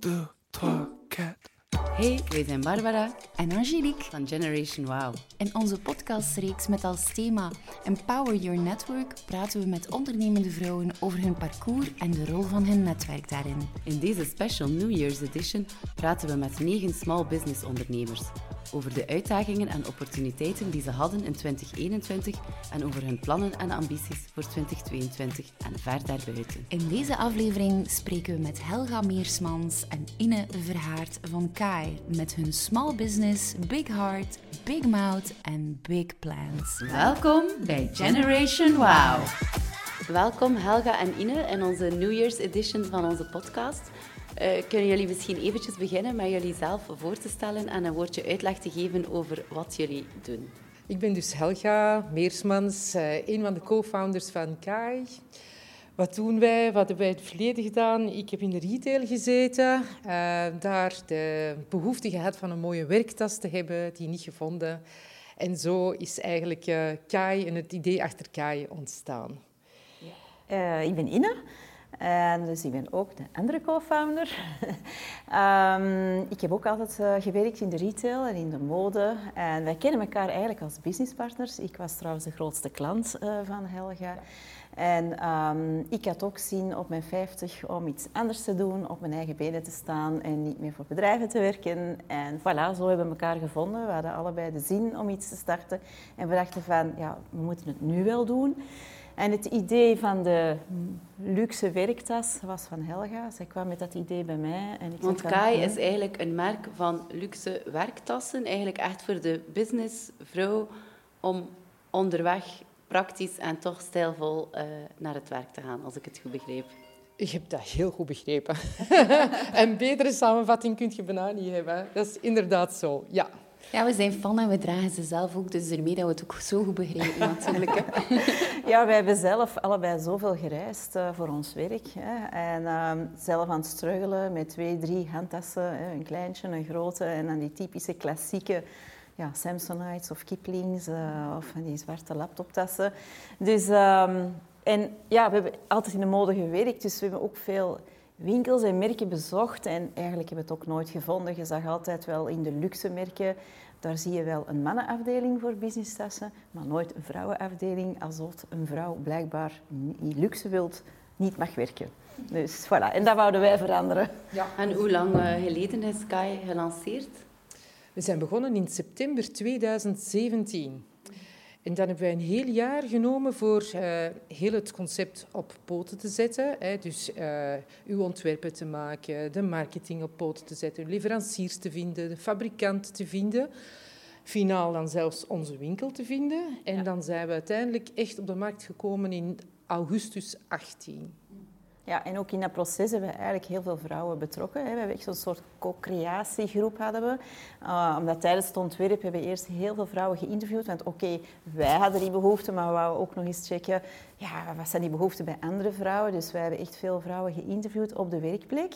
deux, trois, quatre. Hey, wij zijn Barbara en Angelique. van Generation Wow. In onze podcastreeks met als thema Empower Your Network praten we met ondernemende vrouwen over hun parcours en de rol van hun netwerk daarin. In deze special New Year's edition praten we met negen small business ondernemers over de uitdagingen en opportuniteiten die ze hadden in 2021 en over hun plannen en ambities voor 2022 en ver daarbuiten. In deze aflevering spreken we met Helga Meersmans en Ine Verhaart van Kai met hun small business, big heart, big mouth en big plans. Welkom bij Generation Wow. Welkom Helga en Ine in onze New Year's edition van onze podcast. Uh, kunnen jullie misschien eventjes beginnen met jullie zelf voor te stellen en een woordje uitleg te geven over wat jullie doen? Ik ben dus Helga Meersmans, uh, een van de co-founders van KAI. Wat doen wij? Wat hebben wij in het verleden gedaan? Ik heb in de retail gezeten, uh, daar de behoefte gehad van een mooie werktas te hebben, die niet gevonden. En zo is eigenlijk uh, KAI en het idee achter KAI ontstaan. Ja. ik ben Ine. En dus ik ben ook de andere co-founder. um, ik heb ook altijd uh, gewerkt in de retail en in de mode. En wij kennen elkaar eigenlijk als businesspartners. Ik was trouwens de grootste klant uh, van Helga. En um, ik had ook zin op mijn 50 om iets anders te doen, op mijn eigen benen te staan en niet meer voor bedrijven te werken. En voilà, zo hebben we elkaar gevonden. We hadden allebei de zin om iets te starten. En we dachten van, ja, we moeten het nu wel doen. En het idee van de luxe werktas was van Helga. Zij kwam met dat idee bij mij. En ik Want Kai is eigenlijk een merk van luxe werktassen. Eigenlijk echt voor de businessvrouw om onderweg praktisch en toch stijlvol uh, naar het werk te gaan, als ik het goed begreep. Ik heb dat heel goed begrepen. een betere samenvatting kun je bijna niet hebben. Dat is inderdaad zo, ja. Ja, we zijn fan en we dragen ze zelf ook, dus ermee dat we het ook zo goed begrijpen natuurlijk. ja, wij hebben zelf allebei zoveel gereisd uh, voor ons werk. Hè. En uh, zelf aan het struggelen met twee, drie handtassen, hè. een kleintje, een grote en dan die typische klassieke ja, Samsonites of Kiplings uh, of van die zwarte laptoptassen. Dus, um, en ja, we hebben altijd in de mode gewerkt, dus we hebben ook veel winkels en merken bezocht en eigenlijk hebben we het ook nooit gevonden. Je zag altijd wel in de luxe merken, daar zie je wel een mannenafdeling voor businesstassen, maar nooit een vrouwenafdeling, alsof een vrouw blijkbaar niet luxe wilt, niet mag werken. Dus voilà, en dat wouden wij veranderen. Ja. En hoe lang uh, geleden is Sky gelanceerd? We zijn begonnen in september 2017. En dan hebben wij een heel jaar genomen voor uh, heel het concept op poten te zetten. Hè. Dus uh, uw ontwerpen te maken, de marketing op poten te zetten, uw leveranciers te vinden, de fabrikant te vinden. Finaal dan zelfs onze winkel te vinden. En ja. dan zijn we uiteindelijk echt op de markt gekomen in augustus 18. Ja, en ook in dat proces hebben we eigenlijk heel veel vrouwen betrokken. We hebben echt zo'n soort co-creatiegroep hadden we. Uh, omdat tijdens het ontwerp hebben we eerst heel veel vrouwen geïnterviewd. Want oké, wij hadden die behoefte, maar we wouden ook nog eens checken... Ja, wat zijn die behoeften bij andere vrouwen? Dus wij hebben echt veel vrouwen geïnterviewd op de werkplek.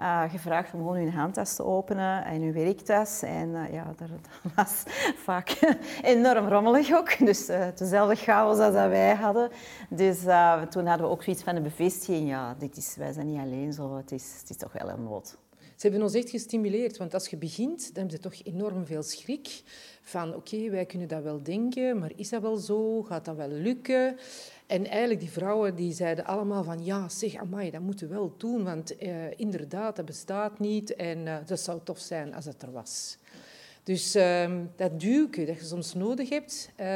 Uh, gevraagd om gewoon hun handtas te openen en hun werktas. En uh, ja, dat was vaak enorm rommelig ook. Dus dezelfde chaos als dat wij hadden. Dus toen hadden we ook zoiets van een bevestiging. Ja, dit is, wij zijn niet alleen zo. Het is, het is toch wel een nood. Ze hebben ons echt gestimuleerd, want als je begint, dan heb je toch enorm veel schrik. Van oké, okay, wij kunnen dat wel denken, maar is dat wel zo? Gaat dat wel lukken? En eigenlijk die vrouwen die zeiden allemaal van ja, zeg, amai, dat moeten we wel doen, want uh, inderdaad, dat bestaat niet en uh, dat zou tof zijn als het er was. Dus uh, dat duwke dat je soms nodig hebt. Uh,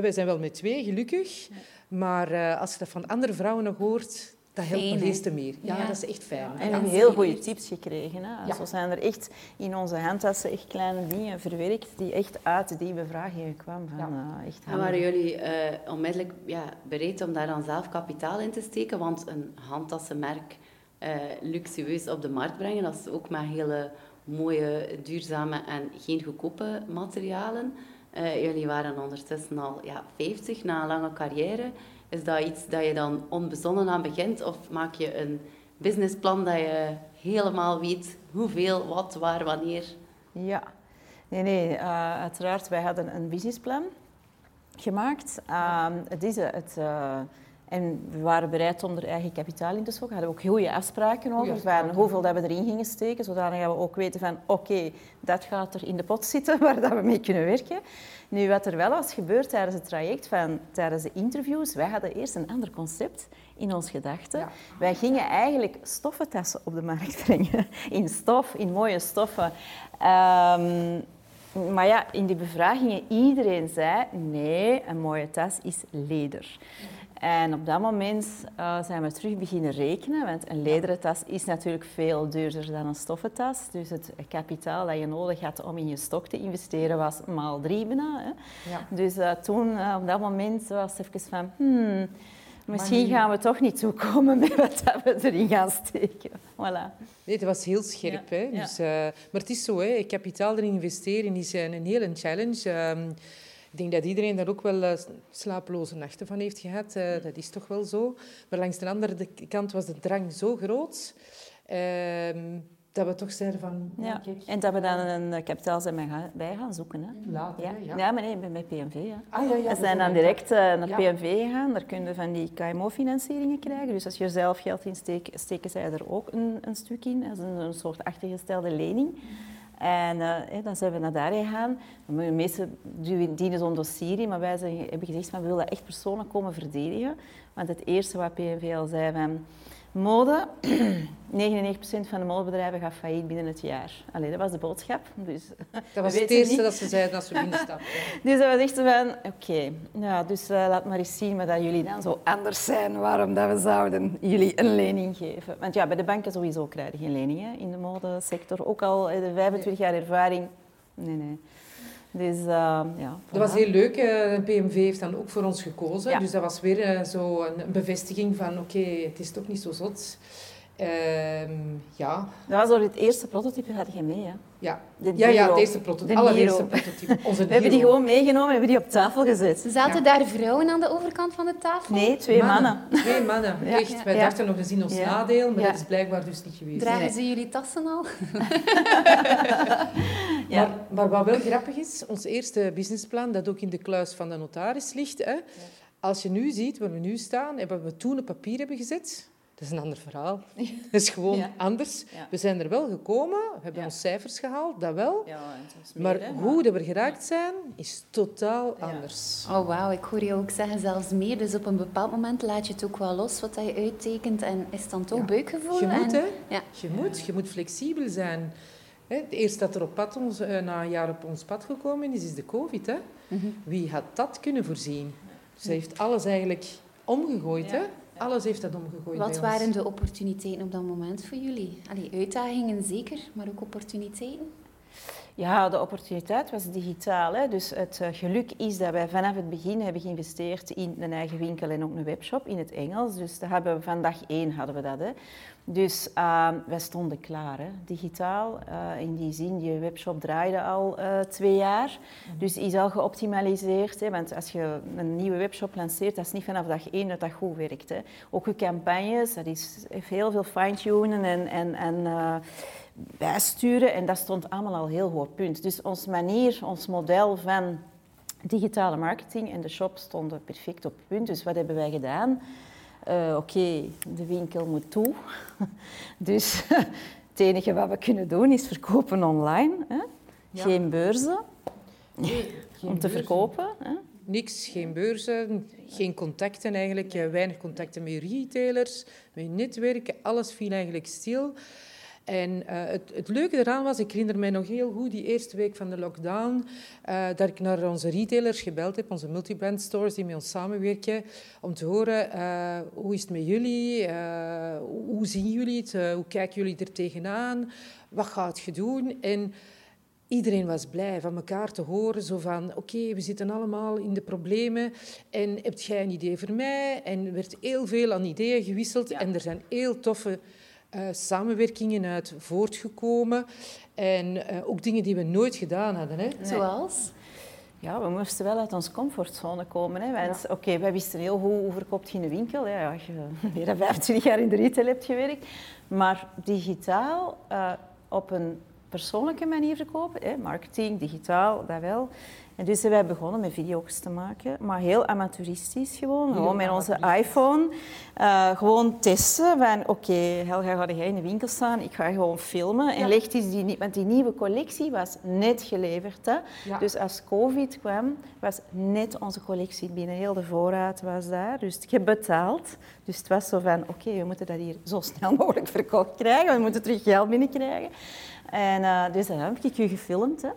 wij zijn wel met twee, gelukkig. Maar als je dat van andere vrouwen nog hoort, dat helpt me meeste meer. Ja, ja, dat is echt fijn. Ja, en we hebben heel goede tips gekregen. Hè. Ja. Zo zijn er echt in onze handtassen echt kleine dingen verwerkt die echt uit die bevragingen kwamen. Van, ja. uh, echt en waren jullie uh, onmiddellijk ja, bereid om daar dan zelf kapitaal in te steken? Want een handtassenmerk uh, luxueus op de markt brengen, dat is ook met hele mooie, duurzame en geen goedkope materialen. jullie waren ondertussen al ja, 50 na een lange carrière. Is dat iets dat je dan onbezonnen aan begint? Of maak je een businessplan dat je helemaal weet hoeveel, wat, waar, wanneer? Ja, nee, nee. Uh, uiteraard, wij hadden een businessplan gemaakt. Uh, het is het, uh, En we waren bereid om er eigen kapitaal in te stoken. We hadden ook goede afspraken over, van hoeveel dat we erin gingen steken, zodat we ook weten van oké, dat gaat er in de pot zitten waar dat we mee kunnen werken. Nu, wat er wel was gebeurd tijdens het traject, van, tijdens de interviews, wij hadden eerst een ander concept in ons gedachten. Wij gingen eigenlijk stoffentassen op de markt brengen. In stof, in mooie stoffen. Um, maar ja, in die bevragingen, iedereen zei nee, een mooie tas is leder. En op dat moment uh, zijn we terug beginnen rekenen, want een lederen tas is natuurlijk veel duurder dan een stoffen tas. Dus het kapitaal dat je nodig had om in je stok te investeren was maal drie bijna. Hè. Ja. Dus uh, toen, uh, op dat moment, was het even van... Hmm, Misschien gaan we toch niet toekomen met wat we erin gaan steken. Voilà. Nee, het was heel scherp. Hè? Dus, maar het is zo, hè? kapitaal erin investeren is een hele challenge. Ik denk dat iedereen daar ook wel uh, slapeloze nachten van heeft gehad. Uh, dat is toch wel zo. Maar langs de andere kant was de drang zo groot. Ehm, dat we toch zeiden van... Ja, en dat we dan een kapitaal zijn bij gaan zoeken. Hè. Later, ja. ja. ja. maar nee, met PMV. Ja. Ah, ja, ja, we zijn dan direct uh, naar PMV gegaan. Daar kun je van die KMO-financieringen krijgen. Dus als je er zelf geld in steekt, steken zij er ook een, een stuk in. Dat is een, een soort achtergestelde lening. En uh, dan zijn we naar daar gegaan. De meeste dienen zo'n dossier maar wij zijn, hebben gezegd, maar we willen echt persoonlijk komen verdedigen. Want het eerste wat PNV al zei, van, Mode, 99% van de modebedrijven gaat failliet binnen het jaar. Allee, dat was de boodschap. Dus, dat was het eerste dat ze zeiden als we binnenstapten. dus dat was echt van, oké, ja, dus uh, laat maar eens zien dat jullie dan zo anders zijn. Waarom dat we zouden jullie een lening geven. Want ja, bij de banken sowieso krijgen geen leningen in de modesector. Ook al de 25 jaar ervaring. Nee, nee. Dus, uh, ja, Dat was heel leuk. De PMV heeft dan ook voor ons gekozen. Dus dat was weer uh, zo een bevestiging van oké, okay, het is toch niet zo zot. Um, ja. Dat was door het eerste prototype, had je mee, hè? Ja, ja, ja, het eerste prototype, allereerste prototype. Onze we hebben die gewoon meegenomen en hebben die op tafel gezet. Zaten ja. daar vrouwen aan de overkant van de tafel? Nee, twee mannen. mannen. Twee mannen, ja. echt. Wij dachten nog eens in ons nadeel, maar dat is blijkbaar dus niet geweest. Dragen ze jullie tassen al? maar, maar wat wel grappig is, ons eerste businessplan, dat ook in de kluis van de notaris ligt, hè, als je nu ziet waar we nu staan, hebben we toen op papier hebben gezet dat is een ander verhaal. Dat is gewoon anders. We zijn er wel gekomen, we hebben ons cijfers gehaald, dat wel. maar hoe we geraakt zijn, is totaal anders. Oh, wauw. Ik hoor je ook zeggen zelfs meer. Dus op een bepaald moment laat je het ook wel los wat je uittekent en is dan toch buikgevoel. Je moet, hè. Je moet, je moet flexibel zijn. Het eerste dat er op pad ons, eh, na een jaar op ons pad gekomen is, is de COVID. Hè? Mhm. Wie had dat kunnen voorzien? Ze heeft alles eigenlijk omgegooid. Hè? Alles heeft dat omgegooid. Wat waren de opportuniteiten op dat moment voor jullie? Allee, uitdagingen zeker, maar ook opportuniteiten? Ja, de opportuniteit was digitaal. Hè. Dus het uh, geluk is dat wij vanaf het begin hebben geïnvesteerd in een eigen winkel en ook een webshop in het Engels. Dus dat hebben we, van dag één hadden we dat. Hè. Dus uh, wij stonden klaar, hè. digitaal. Uh, in die zin, je webshop draaide al uh, twee jaar. Mm. Dus is al geoptimaliseerd. Hè. Want als je een nieuwe webshop lanceert, dat is niet vanaf dag één dat dat goed werkt. Hè. Ook je campagnes, dat is heel veel fine-tunen en... en, en bijsturen. En dat stond allemaal al heel hoog punt. Dus ons manier, ons model van digitale marketing en de shop stonden perfect op punt. Dus wat hebben wij gedaan? Uh, Oké, de winkel moet toe. dus het enige wat we kunnen doen is verkopen online. Hè? Ja. Geen beurzen nee, geen om te verkopen. Hè? Niks, geen beurzen, geen contacten eigenlijk, weinig contacten met retailers, met netwerken. Alles viel eigenlijk stil. En uh, het, het, leuke eraan was, ik herinner mij nog heel goed die eerste week van de lockdown, uh, dat ik naar onze retailers gebeld heb, onze multibrand stores die met ons samenwerken, om te horen uh, hoe is het met jullie, hoe zien jullie het, hoe kijken jullie er tegenaan, wat gaat je doen? En iedereen was blij van elkaar te horen, zo van oké, we zitten allemaal in de problemen en heb jij een idee voor mij? En er werd heel veel aan ideeën gewisseld en er zijn heel toffe uh, samenwerkingen uit voortgekomen. En uh, ook dingen die we nooit gedaan hadden. Hè. Nee. Zoals? Ja, we moesten wel uit onze comfortzone komen. Hè. Ja. Oké, okay, wij wisten heel goed hoe verkoopt je in een winkel. Hè. Als je meer dan 25 jaar in de retail hebt gewerkt. Maar digitaal, uh, op een persoonlijke manier verkopen, hè, marketing, digitaal, dat wel. En dus zijn wij begonnen met video's te maken, maar heel amateuristisch gewoon. Gewoon met onze iPhone. Uh, gewoon testen van, oké, Helga, ga jij in de winkel staan? Ik ga gewoon filmen. En ligt iets die niet, want die nieuwe collectie was net geleverd. Hè? Dus als COVID kwam, was net onze collectie binnen. Heel de voorraad was daar. Dus ik heb betaald. Dus het was zo van, oké, we moeten dat hier zo snel mogelijk verkocht krijgen. We moeten terug geld binnenkrijgen. En uh, dus dan heb ik u gefilmd. Hè.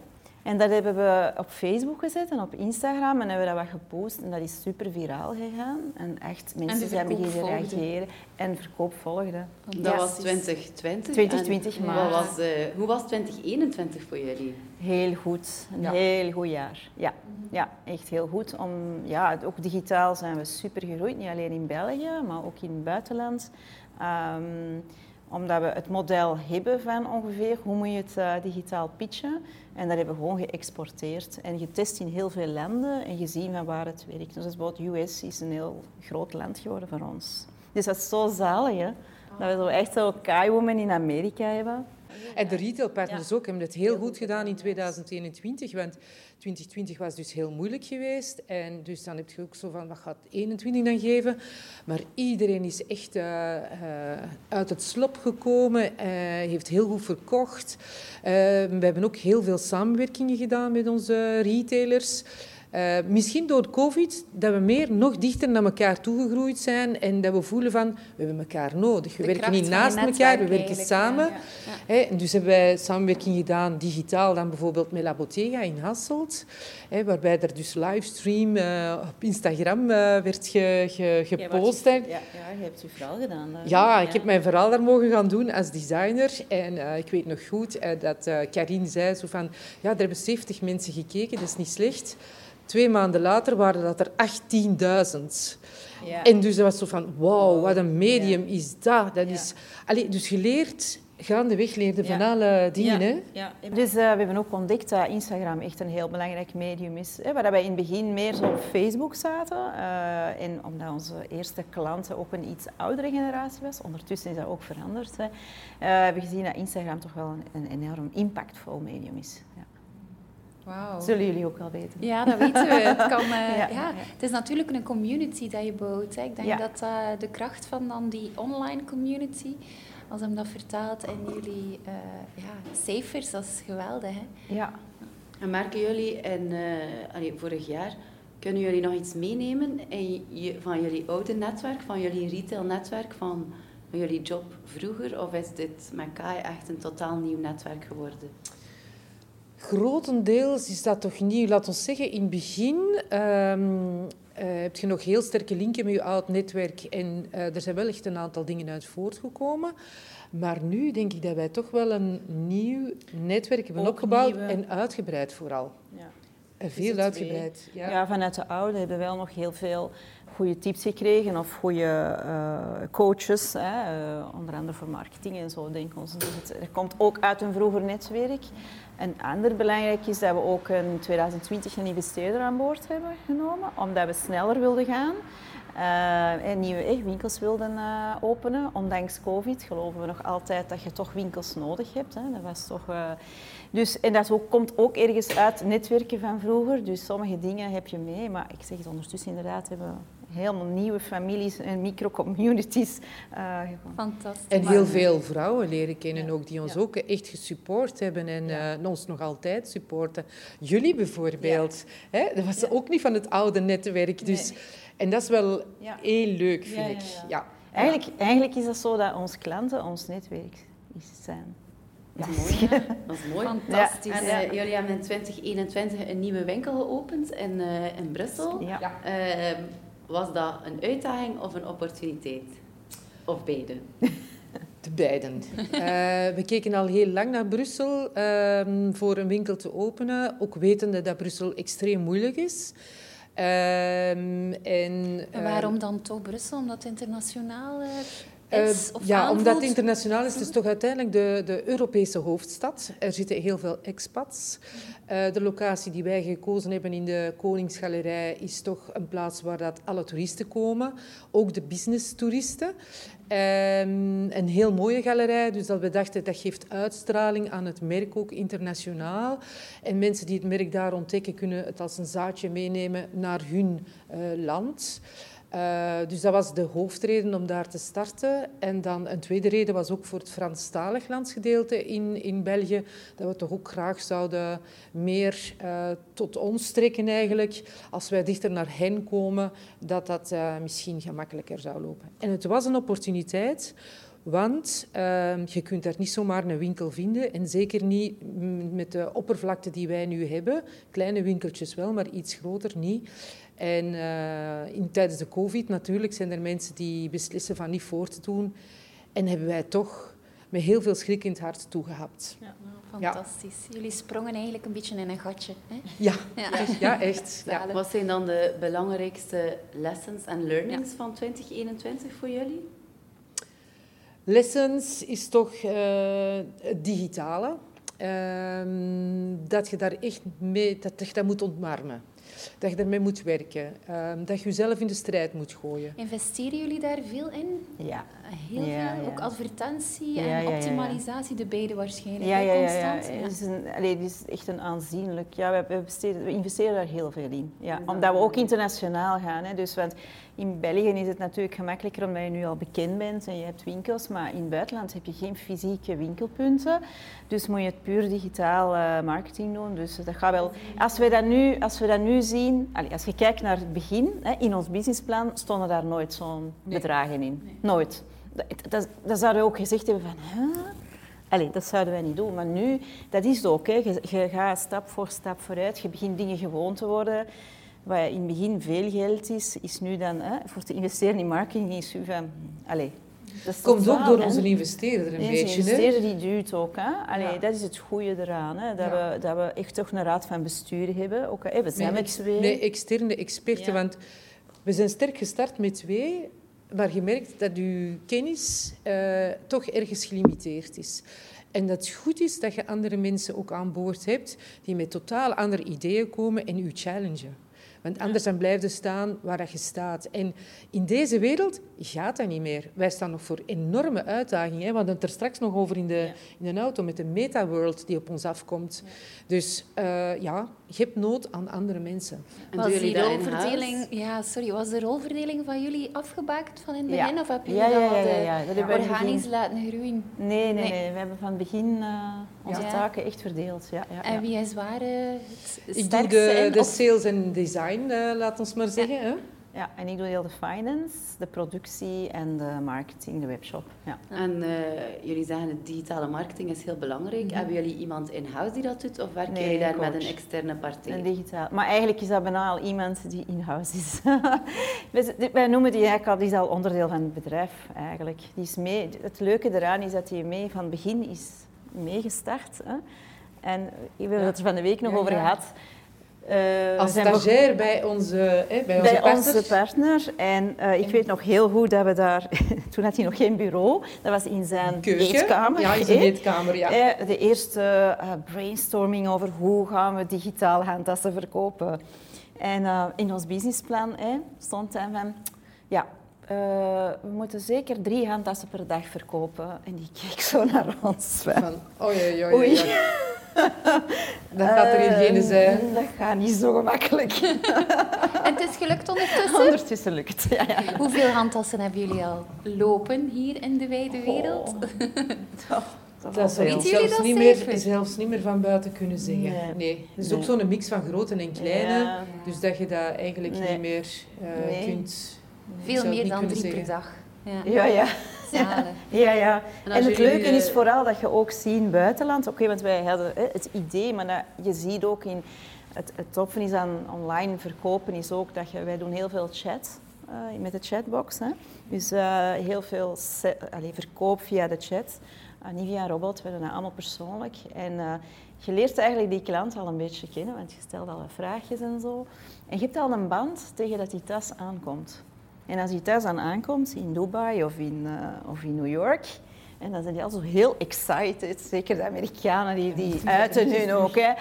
En dat hebben we op Facebook gezet en op Instagram en hebben we dat wat gepost. En dat is super viraal gegaan. En echt, mensen zijn beginnen reageren. En verkoop volgde. Dat was 2020. 2020, maar... Was, uh, hoe was 2021 voor jullie? Heel goed. Een heel goed jaar. Ja. ja, echt heel goed. Om, ja, ook digitaal zijn we super gegroeid. Niet alleen in België, maar ook in het buitenland. Um, omdat we het model hebben van ongeveer hoe moet je het uh, digitaal pitchen. En dat hebben we gewoon geëxporteerd en getest in heel veel landen en gezien van waar het werkt. Dus bijvoorbeeld US is een heel groot land geworden voor ons. Dus dat is zo zalig, hè? Dat we zo echt zo Kai-women in Amerika hebben. En de retailpartners ook hebben het heel goed gedaan in 2021, want 2020 was dus heel moeilijk geweest. En dus dan heb je ook zo van, wat gaat 21 dan geven? Maar iedereen is echt uh, uh, uit het slop gekomen, uh, heeft heel goed verkocht. we hebben ook heel veel samenwerkingen gedaan met onze retailers. Uh, misschien door COVID, dat we meer nog dichter naar elkaar toegegroeid zijn en dat we voelen van, we hebben elkaar nodig. We werken niet naast elkaar, we werken samen. Ja, ja. dus hebben wij samenwerking gedaan, digitaal, dan bijvoorbeeld met La Bottega in Hasselt, waarbij er dus livestream uh, op Instagram uh, werd ge, ge, gepost. Ja, ja, je hebt je verhaal gedaan. Daar. Ja, ik heb mijn verhaal daar mogen gaan doen als designer. En ik weet nog goed dat Karin zei zo van, ja, er hebben 70 mensen gekeken, dat is niet slecht. Twee maanden later waren dat er 18.000. Ja. En dus dat was zo van, wauw, wat een medium is dat. dat is, allee, dus geleerd, gaandeweg leerde van alle dingen. Hè? Ja. Dus uh, we hebben ook ontdekt dat Instagram echt een heel belangrijk medium is. Hè, waar wij in het begin meer zo op Facebook zaten. Uh, en omdat onze eerste klanten ook een iets oudere generatie was. Ondertussen is dat ook veranderd. Hè, uh, hebben we gezien dat Instagram toch wel een, een enorm impactvol medium is. Wow. Zullen jullie ook wel weten. Ja, dat weten we. Het, kan, uh, ja, ja. het is natuurlijk een community dat je bouwt. Hè. Ik denk dat uh, de kracht van dan die online community, als hem dat vertaalt in jullie uh, ja, cijfers, dat is geweldig. Hè. Ja. En merken jullie, en allee, vorig jaar, kunnen jullie nog iets meenemen in je, van jullie oude netwerk, van jullie retailnetwerk, van, van jullie job vroeger? Of is dit met Kai echt een totaal nieuw netwerk geworden? Grotendeels is dat toch nieuw. Laat ons zeggen, in het begin um, uh, heb je nog heel sterke linken met je oud netwerk. En uh, er zijn wel echt een aantal dingen uit voortgekomen. Maar nu denk ik dat wij toch wel een nieuw netwerk hebben Ook opgebouwd nieuwe... en uitgebreid vooral. Ja. En veel uitgebreid. Ja. ja, vanuit de oude hebben we wel nog heel veel goede tips gekregen of goede uh, coaches, hè, uh, onder andere voor marketing en zo, denk ik. Dus er komt ook uit een vroeger netwerk. En ander belangrijk is dat we ook in 2020 een investeerder aan boord hebben genomen, omdat we sneller wilden gaan. Uh, en nieuwe winkels wilden openen. Ondanks COVID geloven we nog altijd dat je toch winkels nodig hebt. Hè. Dat was toch, dus, en dat komt ook ergens uit netwerken van vroeger. Dus sommige dingen heb je mee. Maar ik zeg het ondertussen inderdaad, hebben helemaal nieuwe families en microcommunities uh, Fantastisch. En heel veel vrouwen leren kennen ook, die ons ja. ook echt gesupport hebben en ja. uh, ons nog altijd supporten. Jullie bijvoorbeeld, ja. hè? dat was ook niet van het oude netwerk. Dus, nee. En dat is wel heel leuk, vind ik. Ja. Eigenlijk, eigenlijk is dat zo dat onze klanten ons netwerk zijn. Dat is mooi. Dat is mooi. Fantastisch. En uh, jullie hebben in 2021 een nieuwe winkel geopend in, uh, in Brussel. Ja. Uh, was dat een uitdaging of een opportuniteit? Of beide? De beiden. we keken al heel lang naar Brussel ehm, voor een winkel te openen, ook wetende dat Brussel extreem moeilijk is. Um, en, en, waarom dan toch Brussel? Omdat het internationaal... is? Of ja, aanvoelt? omdat het internationaal is, het is toch uiteindelijk de, de Europese hoofdstad. Er zitten heel veel expats. Uh, de locatie die wij gekozen hebben in de Koningsgalerij is toch een plaats waar dat alle toeristen komen, ook de business-toeristen. Um, een heel mooie galerij, dus dat we dachten dat geeft uitstraling aan het merk ook internationaal. En mensen die het merk daar ontdekken kunnen het als een zaadje meenemen naar hun uh, land. Uh, dus dat was de hoofdreden om daar te starten. En dan een tweede reden was ook voor het Franstalig landsgedeelte in, in België, dat we toch ook graag zouden meer uh, tot ons trekken eigenlijk. Als wij dichter naar hen komen, dat dat uh, misschien gemakkelijker zou lopen. En het was een opportuniteit want uh, je kunt daar niet zomaar een winkel vinden. En zeker niet met de oppervlakte die wij nu hebben. Kleine winkeltjes wel, maar iets groter niet. En uh, in, tijdens de COVID natuurlijk zijn er mensen die beslissen van niet voor te doen. En hebben wij toch met heel veel schrik in het hart toegehapt. Ja, fantastisch. Ja. Jullie sprongen eigenlijk een beetje in een gatje. Hè? Ja, ja. Echt, ja, echt. Ja. Wat zijn dan de belangrijkste lessons en learnings van 2021 voor jullie? Lessons is toch uh, het digitale. Uh, dat je daar echt mee dat je dat moet ontmarmen dat je ermee moet werken, um, dat je jezelf in de strijd moet gooien. Investeren jullie daar veel in? Ja. Heel ja, veel? Ja. Ook advertentie en optimalisatie, de beide waarschijnlijk. Ja, ja, ja. constant. Het, is een, allee, het is echt een aanzienlijk... Ja, we, besteden, we investeren daar heel veel in. Ja, omdat we ook internationaal gaan. Hè. Dus, want in België is het natuurlijk gemakkelijker omdat je nu al bekend bent en je hebt winkels, maar in het buitenland heb je geen fysieke winkelpunten. Dus moet je het puur digitaal uh, marketing doen. Dus dat gaat wel... Als we dat nu, als we dat nu zien... Allez, als je kijkt naar het begin, hè, in ons businessplan stonden daar nooit zo'n nee. bedragen in. Nee. Nooit. Dat, dat, dat, zouden we ook gezegd hebben van... Allee, dat zouden wij niet doen. Maar nu, dat is het ook. Hè. Je, je gaat stap voor stap vooruit. Je begint dingen gewoon te worden. Wat in het begin veel geld is, is nu dan... Hè, voor te investeren in marketing is u van... Allee, dat komt ook door onze investeerder een beetje. De investeerder die duwt ook. Hè? Allee, ja. Dat is het goede eraan. Hè? Dat, Ja. we, dat we echt toch een raad van bestuur hebben. Ook, hè? We zijn Met, met ex- twee. met externe experten. Ja. Want we zijn sterk gestart met twee, maar je merkt dat je kennis eh, toch ergens gelimiteerd is. En dat het goed is dat je andere mensen ook aan boord hebt die met totaal andere ideeën komen en u challengen. Want anders dan blijf je staan waar dat je staat. En in deze wereld gaat dat niet meer. Wij staan nog voor enorme uitdagingen. Hè. We hadden het er straks nog over in de, in de auto met de metaworld die op ons afkomt. Dus uh, ja, je hebt nood aan andere mensen. En Was die dat in rolverdeling, ja, sorry, was de rolverdeling van jullie afgebakend van in het Ja. begin? Of heb je Ja, ja, dat ja, wat, ja, eh. Dat organisch begin- laten groeien? Nee, nee, Nee. nee, We hebben van het begin uh, onze Ja. taken echt verdeeld. Ja, ja, En wie is waar eh, het Ik doe sterkste de, sales en design, uh, laat ons maar zeggen. Hè. Ja, en ik doe heel de finance, de productie en de marketing, de webshop. Ja. En eh, jullie zeggen het digitale marketing is heel belangrijk. Hebben jullie iemand in-house die dat doet of werken Nee, jullie daar een met een externe partij? En digitaal. Maar eigenlijk is dat bijna al iemand die in-house is. Wij- wij noemen die eigenlijk al, die is al onderdeel van het bedrijf eigenlijk. Die is mee. Het leuke eraan is dat hij mee van het begin is meegestart. Hè. En we hebben het er van de week nog Ja, over ja. gehad. Eh, we Als stagiair bij onze, hè, bij onze bij partner. onze partner. En eh, ik weet nog heel goed dat we daar... Toen had hij nog geen bureau. Dat was in zijn Keuken. eetkamer. Ja, in zijn eetkamer, ja. Eh, De eerste eh, brainstorming over hoe gaan we digitaal handtassen verkopen. En eh, in ons businessplan hè, stond dan van... Ja, eh, we moeten zeker drie handtassen per dag verkopen. En die keek zo naar ons. van, oei, oei, oei. Dat gaat er in geen zijn. Dat gaat niet zo gemakkelijk. En het is gelukt ondertussen? Ondertussen lukt het. Ja, ja. Hoeveel handtassen hebben jullie al lopen hier in de wijde wereld? Oh, Dat ik Weten jullie zelfs dat niet, meer, zelfs niet meer van buiten kunnen zeggen. Nee. Nee. Het is Nee. ook zo'n mix van grote en kleine. Ja. Dus dat je dat eigenlijk Nee. niet meer eh, Nee. kunt... Veel meer dan drie per dag. Ja. Ja, ja. Zalig. Ja, ja. En het leuke is vooral dat je ook ziet in het buitenland. Oké, want wij hadden hè, het idee, maar dat, je ziet ook in... Het, het toffe is aan online verkopen is ook dat je... Wij doen heel veel chat eh, met de chatbox. Hè. Dus eh, heel veel se- allee, verkoop via de chat. Uh, niet via robot, we doen dat allemaal persoonlijk. En eh, je leert eigenlijk die klant al een beetje kennen, want je stelt al wat vraagjes en zo. En je hebt al een band tegen dat die tas aankomt. En als je thuis dan aankomt in Dubai of in, uh, of in New York, en dan zijn die al zo heel excited, zeker de Amerikanen, die, die uiten hun ook. Hè.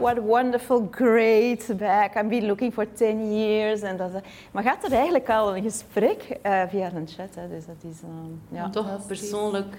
What wonderful, great back, I've been looking for 10 years. En dat, maar gaat er eigenlijk al een gesprek uh, via een chat, hè. dus dat is... Uh, ja. Toch persoonlijk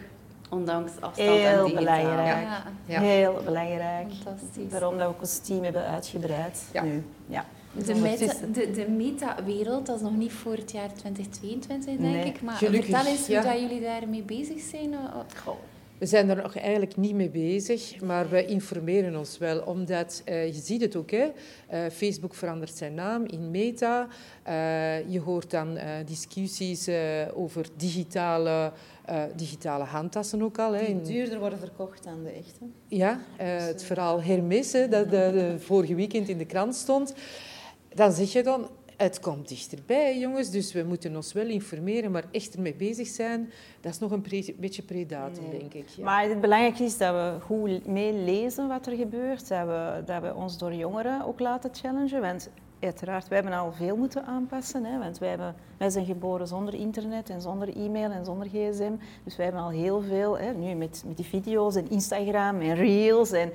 ondanks afstand Heel en belangrijk. Ja. Heel belangrijk. Fantastisch. Daarom dat we ons team hebben uitgebreid ja. nu. Ja. De, meta, de, de meta-wereld, dat is nog niet voor het jaar 2022, denk ik. Maar vertel eens hoe dat jullie daarmee bezig zijn. Goh. We zijn er nog eigenlijk niet mee bezig, maar we informeren ons wel, omdat uh, je ziet het ook, hè, uh, Facebook verandert zijn naam in Meta. Uh, je hoort dan discussies over digitale, digitale handtassen ook al. Hè. Die duurder worden verkocht dan de echte. Ja, het verhaal Hermes, hè, dat de, de, vorige weekend in de krant stond. Dan zeg je dan, het komt dichterbij, jongens, dus we moeten ons wel informeren, maar echt ermee bezig zijn, dat is nog een beetje predatum, denk ik. Ja. Maar het belangrijkste is dat we goed meelezen wat er gebeurt, dat we, dat we ons door jongeren ook laten challengen, want uiteraard, wij hebben al veel moeten aanpassen, hè, want wij, hebben, wij zijn geboren zonder internet en zonder e-mail en zonder gsm, dus wij hebben al heel veel, hè, nu met, met die video's en Instagram en Reels en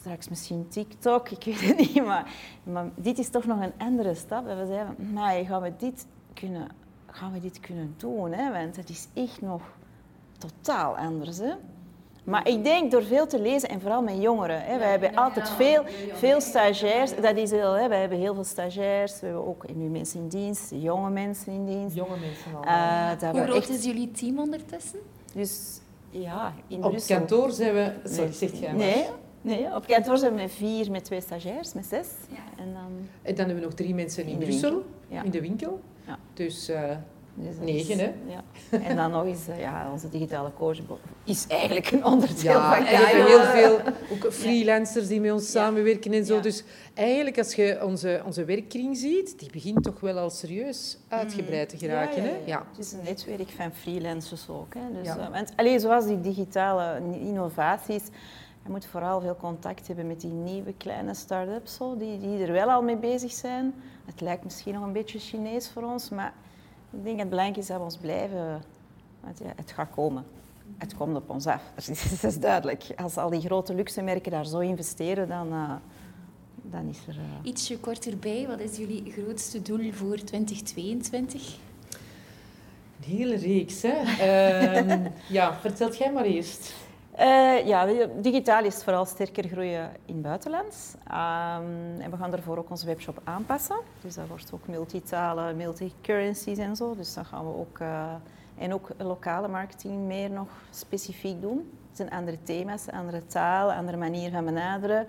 straks misschien TikTok, ik weet het niet, maar, maar dit is toch nog een andere stap. En we zeiden, maar gaan we dit kunnen, gaan we dit kunnen doen? Hè? Want het is echt nog totaal anders. Hè? Maar ik denk door veel te lezen en vooral met jongeren. Hè. wij hebben altijd veel, veel stagiairs. Dat is heel, hè. Wij hebben heel veel stagiairs. We hebben ook nu mensen in dienst, jonge mensen in dienst. Jonge mensen al. Uh, Hoe groot echt... is jullie team ondertussen? Dus ja, in Op kantoor zijn we... Sorry, zeg jij maar. Nee, Nee, op kantoor zijn we met vier, met twee stagiairs, met zes. Ja. En, dan... en dan hebben we nog drie mensen in, in Brussel, in de winkel. Ja. Dus, uh, dus negen, hè? Ja. En dan nog eens, uh, ja, onze digitale coach is eigenlijk een onderdeel ja, van Kaya. En we hebben heel veel ook freelancers die met ons samenwerken en zo. Dus eigenlijk, als je onze, onze werkkring ziet, die begint toch wel al serieus uitgebreid te geraken. Hè? Ja, Het is een netwerk van freelancers ook. Hè? Dus, uh, want, alleen zoals die digitale innovaties je moet vooral veel contact hebben met die nieuwe kleine start-ups, die, die er wel al mee bezig zijn. Het lijkt misschien nog een beetje Chinees voor ons, maar ik denk het belangrijk is dat we ons blijven... Want ja, het gaat komen. Het komt op ons af. Dat is, duidelijk. Als al die grote luxe merken daar zo investeren, dan, uh, dan is er... Uh... Ietsje korter bij, wat is jullie grootste doel voor 2022? Een hele reeks, hè. uh, ja, vertelt jij maar eerst. Uh, ja, digitaal is vooral sterker groeien in het buitenland. Um, en we gaan daarvoor ook onze webshop aanpassen. Dus dat wordt ook multitalen, multicurrencies en zo. Dus dan gaan we ook... Uh, en ook lokale marketing meer nog specifiek doen. Het zijn andere thema's, andere taal, andere manier van benaderen.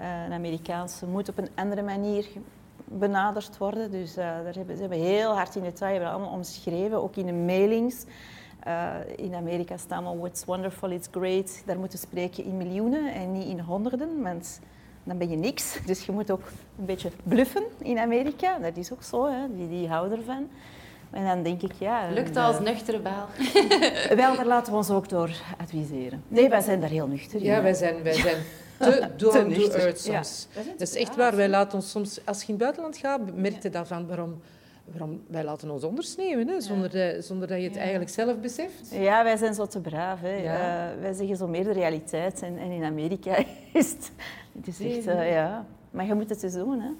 Uh, een Amerikaanse moet op een andere manier benaderd worden. Dus daar hebben, ze hebben heel hard in detail hebben allemaal omschreven, ook in de mailings. Uh, in Amerika staan al what's wonderful, it's great. Daar moeten spreken in miljoenen en niet in honderden, want dan ben je niks. Dus je moet ook een beetje bluffen in Amerika. Dat is ook zo, hè. Die, die houden ervan. En dan denk ik, ja... Lukt dat als nuchtere baal? Wel, daar laten we ons ook door adviseren. Nee, wij zijn daar heel nuchter in. Ja, wij zijn, wij zijn te earth soms. Ja. Dat is echt waar. Wij laten ons soms... Als je in het buitenland gaat, merk je daarvan waarom waarom, wij laten ons ondersneeuwen, hè, zonder, de, zonder dat je het eigenlijk zelf beseft. Ja, wij zijn zo te braaf. Hè. Uh, wij zeggen zo meer de realiteit. En, en in Amerika is het, het is echt... Uh, ja. Maar je moet het eens doen, hè.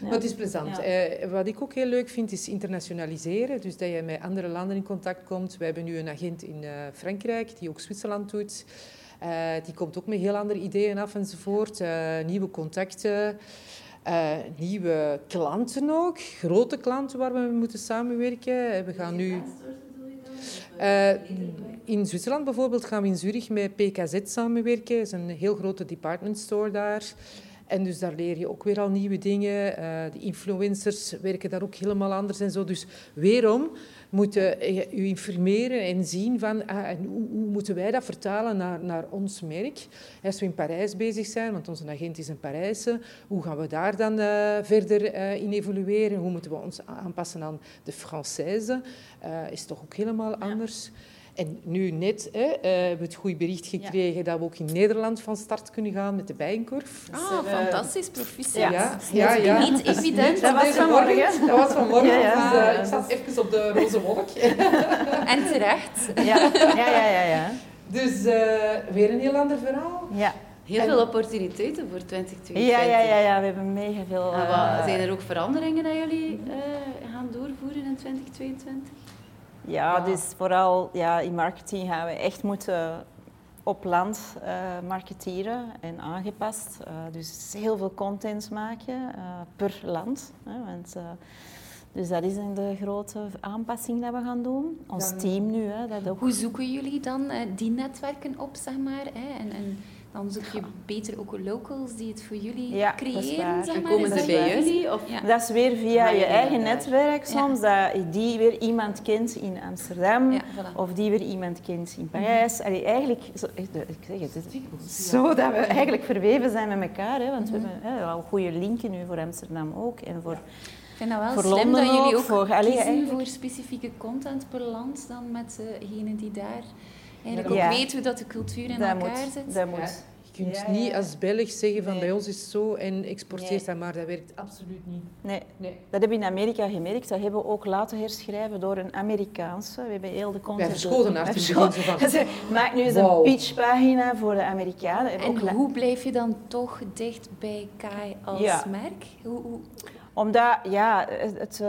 Ja. het is plezant. Uh, wat ik ook heel leuk vind, is internationaliseren. Dus dat je met andere landen in contact komt. We hebben nu een agent in Frankrijk, die ook Zwitserland doet. die komt ook met heel andere ideeën af enzovoort. nieuwe contacten. Uh, nieuwe klanten ook, grote klanten waar we mee moeten samenwerken. We gaan nu... Uh, in Zwitserland bijvoorbeeld gaan we in Zurich met PKZ samenwerken. Dat is een heel grote department store daar. En dus daar leer je ook weer al nieuwe dingen. Uh, de influencers werken daar ook helemaal anders en zo. Dus weerom moeten je informeren en zien van ah, en hoe, hoe, moeten wij dat vertalen naar, naar ons merk. Als we in Parijs bezig zijn, want onze agent is een Parijse, hoe gaan we daar dan uh, verder uh, in evolueren? Hoe moeten we ons aanpassen aan de Française? Is toch ook helemaal anders. En nu net hè, uh, hebben we het goede bericht gekregen dat we ook in Nederland van start kunnen gaan met de bijenkorf. Ah, dus, uh, fantastisch, proficiat. Ja, ja, ja. Niet evident. Dat was vanmorgen. Dat was vanmorgen, ja, ja. Dus, uh, ik zat even op de roze wolk. en terecht. Ja, ja, ja. ja, ja. Dus weer een heel ander verhaal. Ja. Heel en... veel opportuniteiten voor 2022. Ja, ja, ja, ja. we hebben mega veel... Wat, zijn er ook veranderingen dat jullie gaan doorvoeren in 2022? Ja, dus vooral ja, in marketing gaan we echt moeten op land uh, marketeren en aangepast. Uh, dus heel veel content maken uh, per land. Hè, want, dus dat is een de grote aanpassing dat we gaan doen. Ons dan, team nu. Hè, dat ook. Hoe zoeken jullie dan die netwerken op, zeg maar? Hè? En, en dan zoek je beter ook locals die het voor jullie ja, creëren, zeg maar. komen ze bij jullie? Of? Ja. Dat is weer via je eigen netwerk soms, dat die weer iemand kent in Amsterdam, ja, voilà. of die weer iemand kent in Parijs. Mm -hmm. Allee, eigenlijk, zo, ik zeg het, het is zo dat we eigenlijk verweven zijn met elkaar, hè, want mm -hmm. we hebben hè, al goede linken nu voor Amsterdam ook, en voor... Ik vind dat wel voor slim Londen dat jullie ook voor, kiezen allee, eigenlijk. voor specifieke content per land dan met degene die daar eigenlijk Ja. ook weet hoe dat de cultuur in dat elkaar moet, zit. Dat moet. Je kunt Ja, niet ja. als Belg zeggen van Nee. bij ons is het zo en exporteert Nee. dat maar. Dat werkt absoluut niet. Nee, Nee. dat hebben we in Amerika gemerkt. Dat hebben we ook laten herschrijven door een Amerikaanse. We hebben heel de Wij content... verschoten naar het begin zo van... Ze Maak nu eens een pitchpagina voor de Amerikanen. En ook hoe blijf je dan toch dicht bij Kai als Ja. merk? Hoe, hoe, Omdat, ja, het, het, eh,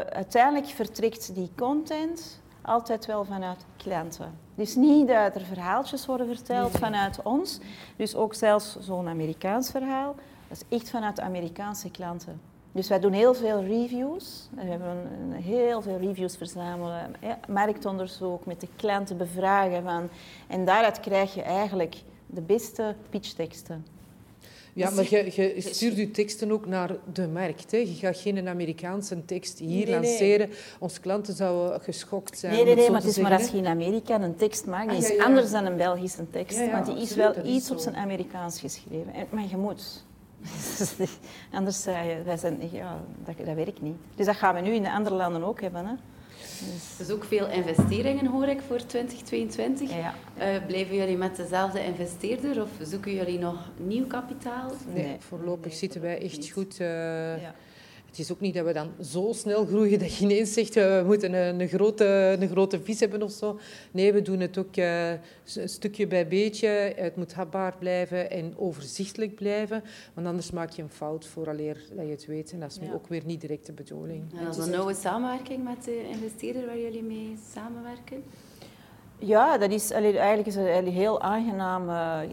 uiteindelijk vertrekt die content altijd wel vanuit klanten. Dus niet dat er verhaaltjes worden verteld Nee, vanuit ons. Dus ook zelfs zo'n Amerikaans verhaal. Dat is echt vanuit de Amerikaanse klanten. Dus wij doen heel veel reviews. We hebben heel veel reviews verzamelen. Ja, marktonderzoek, met de klanten bevragen. Van, en daaruit krijg je eigenlijk de beste pitchteksten. Ja, maar je, je stuurt je teksten ook naar de markt. Hè. Je gaat geen Amerikaanse tekst hier Nee, nee. lanceren. Onze klanten zouden geschokt zijn. Nee, nee, maar het is maar als je in Amerika een tekst maakt, die Ah, is ja, ja. anders dan een Belgische tekst. Ja, want die is wel is iets op zijn Amerikaans geschreven. En, maar je moet. anders zei je, wij zijn, ja, dat, dat werkt niet. Dus dat gaan we nu in de andere landen ook hebben. Hè. Dus, Dus ook veel investeringen hoor ik voor 2022. ja, ja. Eh, blijven jullie met dezelfde investeerder of zoeken jullie nog nieuw kapitaal? Nee, Nee. voorlopig Nee, zitten wij echt niet. goed. eh, Ja. Het is ook niet dat we dan zo snel groeien dat je ineens zegt eh, we moeten een, een, grote, een grote vis hebben of zo. Nee, we doen het ook eh, een stukje bij beetje. Het moet hapbaar blijven en overzichtelijk blijven. Want anders maak je een fout vooraleer dat je het weet. En dat is nu Ja. ook weer niet direct de bedoeling. En dat is een nauwe samenwerking met de investeerder waar jullie mee samenwerken? Ja, dat is allee, eigenlijk is het allee, heel aangenaam,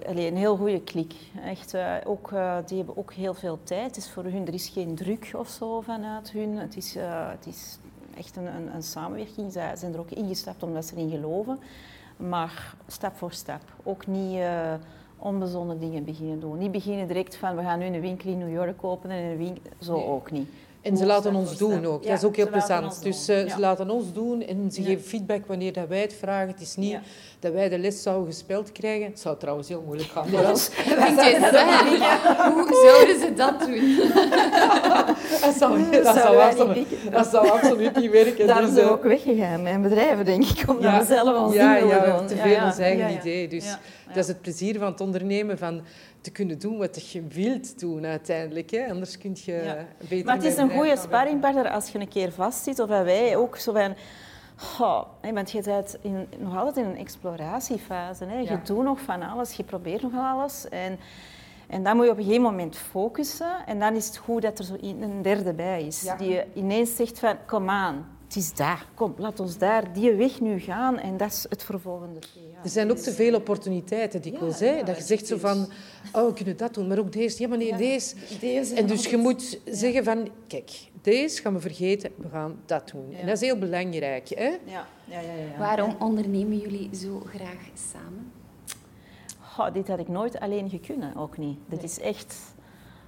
allee, een heel goede klik. Echt, eh, ook, eh, die hebben ook heel veel tijd. Het is voor hun, er is geen druk of zo vanuit hun. Het is, eh, het is echt een, een, een samenwerking. Zij zijn er ook ingestapt omdat ze erin geloven. Maar stap voor stap. Ook niet onbezonnen dingen beginnen doen. Niet beginnen direct van we gaan nu een winkel in New York openen en een winkel. Zo Nee. ook niet. En ze laten ons doen ook. Ja, dat is ook heel plezant. Dus doen. eh, Ja. ze laten ons doen en ze Ja. geven feedback wanneer dat wij het vragen. Het is niet Ja. dat wij de les zouden gespeld krijgen. Het zou trouwens heel moeilijk gaan. Vind je zeggen? Hoe zouden ze dat doen? Dat zou, dat zou, absoluut, dat zou absoluut niet werken. Daarom Dus, zijn we eh, ook weggegaan, mijn bedrijven, denk ik, omdat Ja. we zelf ons ja, ding willen ja, doen. te veel ja. ons eigen Ja, ja. idee. Dus Ja, dat is het plezier van het ondernemen, van te kunnen doen wat je wilt doen uiteindelijk. Hè. Anders kun je Ja. beter Maar het is een goede sparringpartner als je een keer vastzit, of wij ook zo van... Oh, want je bent in, nog altijd in een exploratiefase. Hè. Je doet nog van alles, je probeert nog van alles. En, en dan moet je op een gegeven moment focussen. En dan is het goed dat er zo een derde bij is. Ja. Die je ineens zegt van, kom aan, het is daar. Kom, laat ons daar die weg nu gaan. En dat is het vervolgende. Er zijn ook te veel opportuniteiten dikwijls. Ja, hè? ja, dat je zegt zo van, oh, we kunnen dat doen, maar ook deze. Ja, maar nee, Ja. deze. Deze En dus je moet zeggen van, kijk, deze gaan we vergeten, we gaan dat doen. Ja. En dat is heel belangrijk. Hè? Ja, ja, ja. ja, ja. Waarom ondernemen jullie zo graag samen? Goh, dit had ik nooit alleen gekunnen, ook niet. Dit is echt...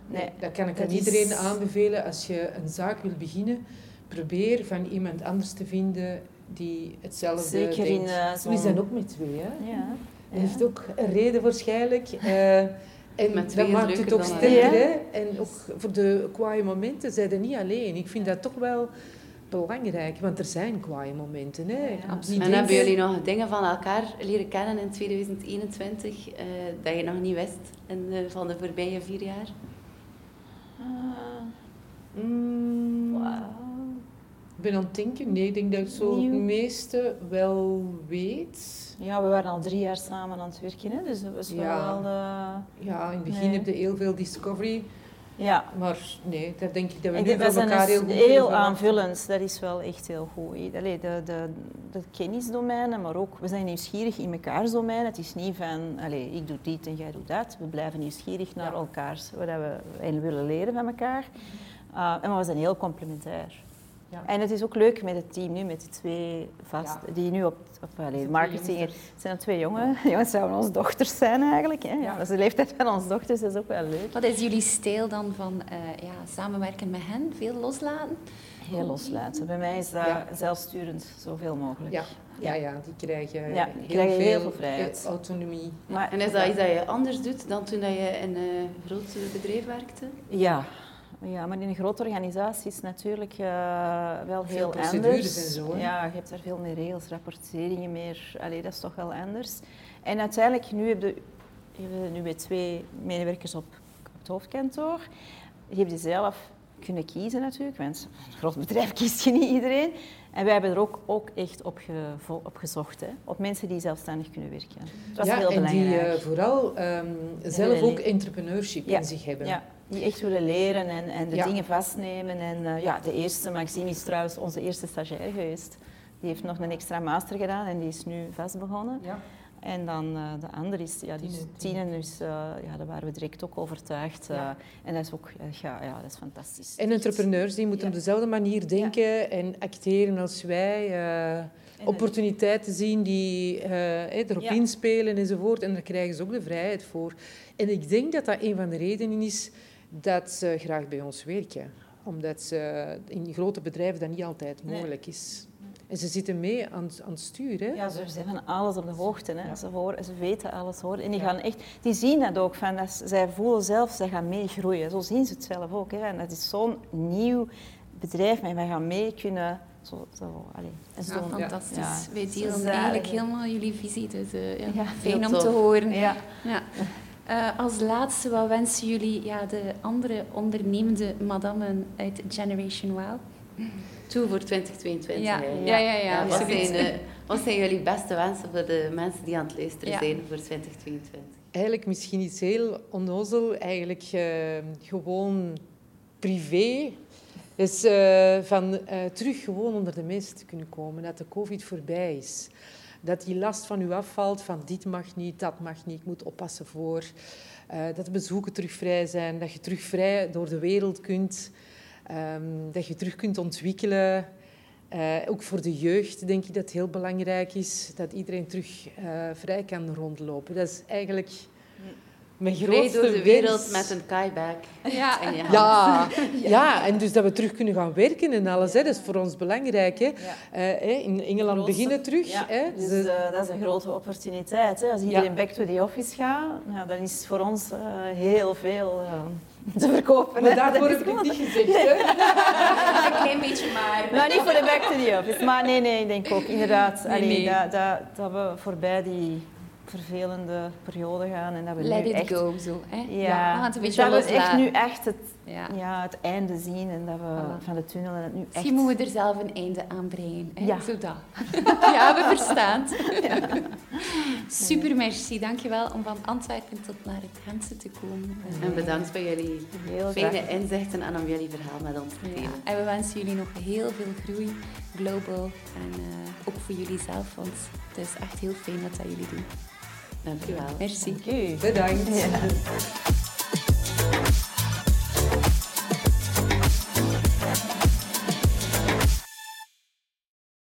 Nee, dat kan ik dat aan iedereen aanbevelen. Als je een zaak wil beginnen, probeer van iemand anders te vinden die hetzelfde Zeker in, denkt. eh, We zijn ook met twee, hè? Ja. Dat heeft ook een reden waarschijnlijk. Eh, en Met twee dat is maakt het leuker ook sterker. hè? En ook voor de kwaaie momenten zijn er niet alleen. Ik vind dat toch wel belangrijk, want er zijn kwaaie momenten. Hè? absoluut. En hebben jullie nog dingen van elkaar leren kennen in 2021 uh, dat je nog niet wist in, uh, van de voorbije vier jaar? Uh, mm, wow. Ik ben aan het denken. Nee, ik denk dat ik zo het meeste wel weet. Ja, we waren al drie jaar samen aan het werken, hè? dus dat was ja. wel... Uh... Ja, in het begin nee. heb je heel veel discovery ja. Maar nee, daar denk ik dat we nu van elkaar heel goed heel aanvullend. Dat is wel echt heel goed. Allee, de, de, de kennisdomeinen, maar ook, we zijn nieuwsgierig in mekaars domein. Het is niet van, allee, ik doe dit en jij doet dat. We blijven nieuwsgierig naar elkaar, wat we willen leren van elkaar. Uh, en we zijn heel complementair. Ja. En het is ook leuk met het team nu, met de twee vast, die nu op, op allee, marketing... Het zijn er twee jongen. Jongens zouden onze dochters zijn eigenlijk. Hè. Ja. Dat is de leeftijd van onze dochters, dat is ook wel leuk. Wat is jullie stijl dan van uh, ja, samenwerken met hen? Veel loslaten? Heel loslaten. Bij mij is dat zelfsturend zoveel mogelijk. Ja. Ja, ja, die krijgen, ja, die heel, krijgen veel heel veel vrijheid. autonomie. Maar, en is dat iets dat je anders doet dan toen je in een groot bedrijf werkte? Ja, ja, maar in een grote organisatie is het natuurlijk uh, wel heel anders. en zo. Ja, je hebt daar veel meer regels, rapporteringen meer. Allee, dat is toch wel anders. En uiteindelijk, nu hebben we nu bij twee medewerkers op, op het hoofdkantoor. Je hebt je zelf kunnen kiezen natuurlijk, want een groot bedrijf kiest je niet iedereen. En wij hebben er ook, ook echt op, op gezocht, hè? op mensen die zelfstandig kunnen werken. Dat was heel belangrijk. En die uh, vooral um, zelf ook entrepreneurship in zich hebben. Ja, die echt willen leren en, en de dingen vastnemen. En uh, ja, de eerste, Maxime is trouwens onze eerste stagiair geweest. Die heeft nog een extra master gedaan en die is nu vast begonnen. Ja. En dan uh, de andere is, ja, dus Tine, dus, uh, ja, daar waren we direct ook overtuigd. Ja. en dat is ook, ja, ja, dat is fantastisch. En entrepreneurs, die moeten op dezelfde manier denken en acteren als wij. opportuniteiten zien die erop inspelen enzovoort. En daar krijgen ze ook de vrijheid voor. En ik denk dat dat een van de redenen is dat ze graag bij ons werken. Omdat ze in grote bedrijven dat niet altijd mogelijk is. En ze zitten mee aan, aan het stuur. Hè? Ja, ze zijn van alles op de hoogte. Hè. Ze, horen, ze weten alles. Hoor. En die, gaan echt, die zien dat ook. Van, dat zij voelen zelf, ze gaan meegroeien. Zo zien ze het zelf ook. Hè. En dat is zo'n nieuw bedrijf. Maar wij gaan mee kunnen... Zo, zo, allez. zo, ja, fantastisch. Ja. Wij delen eigenlijk helemaal jullie visie. Dus uh, ja, fijn om te horen. Ja. Uh, als laatste, wat wensen jullie ja, de andere ondernemende madammen uit Generation Wow? Toe voor 2022. Ja, ja, ja. ja, wat, zijn, uh, wat, zijn, jullie beste wensen voor de mensen die aan het luisteren zijn voor 2022? Eigenlijk misschien iets heel onnozel. Eigenlijk uh, gewoon privé. Dus van terug gewoon onder de mensen te kunnen komen. Dat de covid voorbij is dat die last van u afvalt van dit mag niet, dat mag niet, ik moet oppassen voor. Uh, dat de bezoeken terug vrij zijn, dat je terug vrij door de wereld kunt, um, dat je terug kunt ontwikkelen. Uh, ook voor de jeugd denk ik dat het heel belangrijk is dat iedereen terug uh, vrij kan rondlopen. Dat is eigenlijk mijn grootste door de wereld met een kaibak. Ja. En ja, ja, en dus dat we terug kunnen gaan werken en alles. Hè. Dat is voor ons belangrijk. Hè. Uh, in Engeland beginnen terug. Ja. Hè. Dus, uh, dat is een grote opportuniteit. Hè. Als iedereen back to the office gaat, nou, dan is voor ons uh, heel veel te verkopen. Maar daarvoor heb ik niet gezegd. een klein beetje maar. Nou, niet voor de back to the office. Maar nee, nee, ik denk ook inderdaad nee, nee. Dat, dat, dat we voorbij die vervelende periode gaan. En dat we Let nu it echt, go, zo. Hè? Ja, ja het een beetje dat we echt nu echt het, ja. ja. het einde zien en dat we van de tunnel en het nu echt... Misschien moeten we er zelf een einde aan brengen. Hè? Ja. Zo dat. ja, we verstaan ja. Super, merci. Dankjewel om van Antwerpen tot naar het Gentse te komen. En bedankt voor jullie heel fijne inzichten en om jullie verhaal met ons te delen. En we wensen jullie nog heel veel groei, global. En uh, ook voor jullie zelf, want het is echt heel fijn dat dat jullie doen. Dankjewel. Merci. Bedankt. Ja.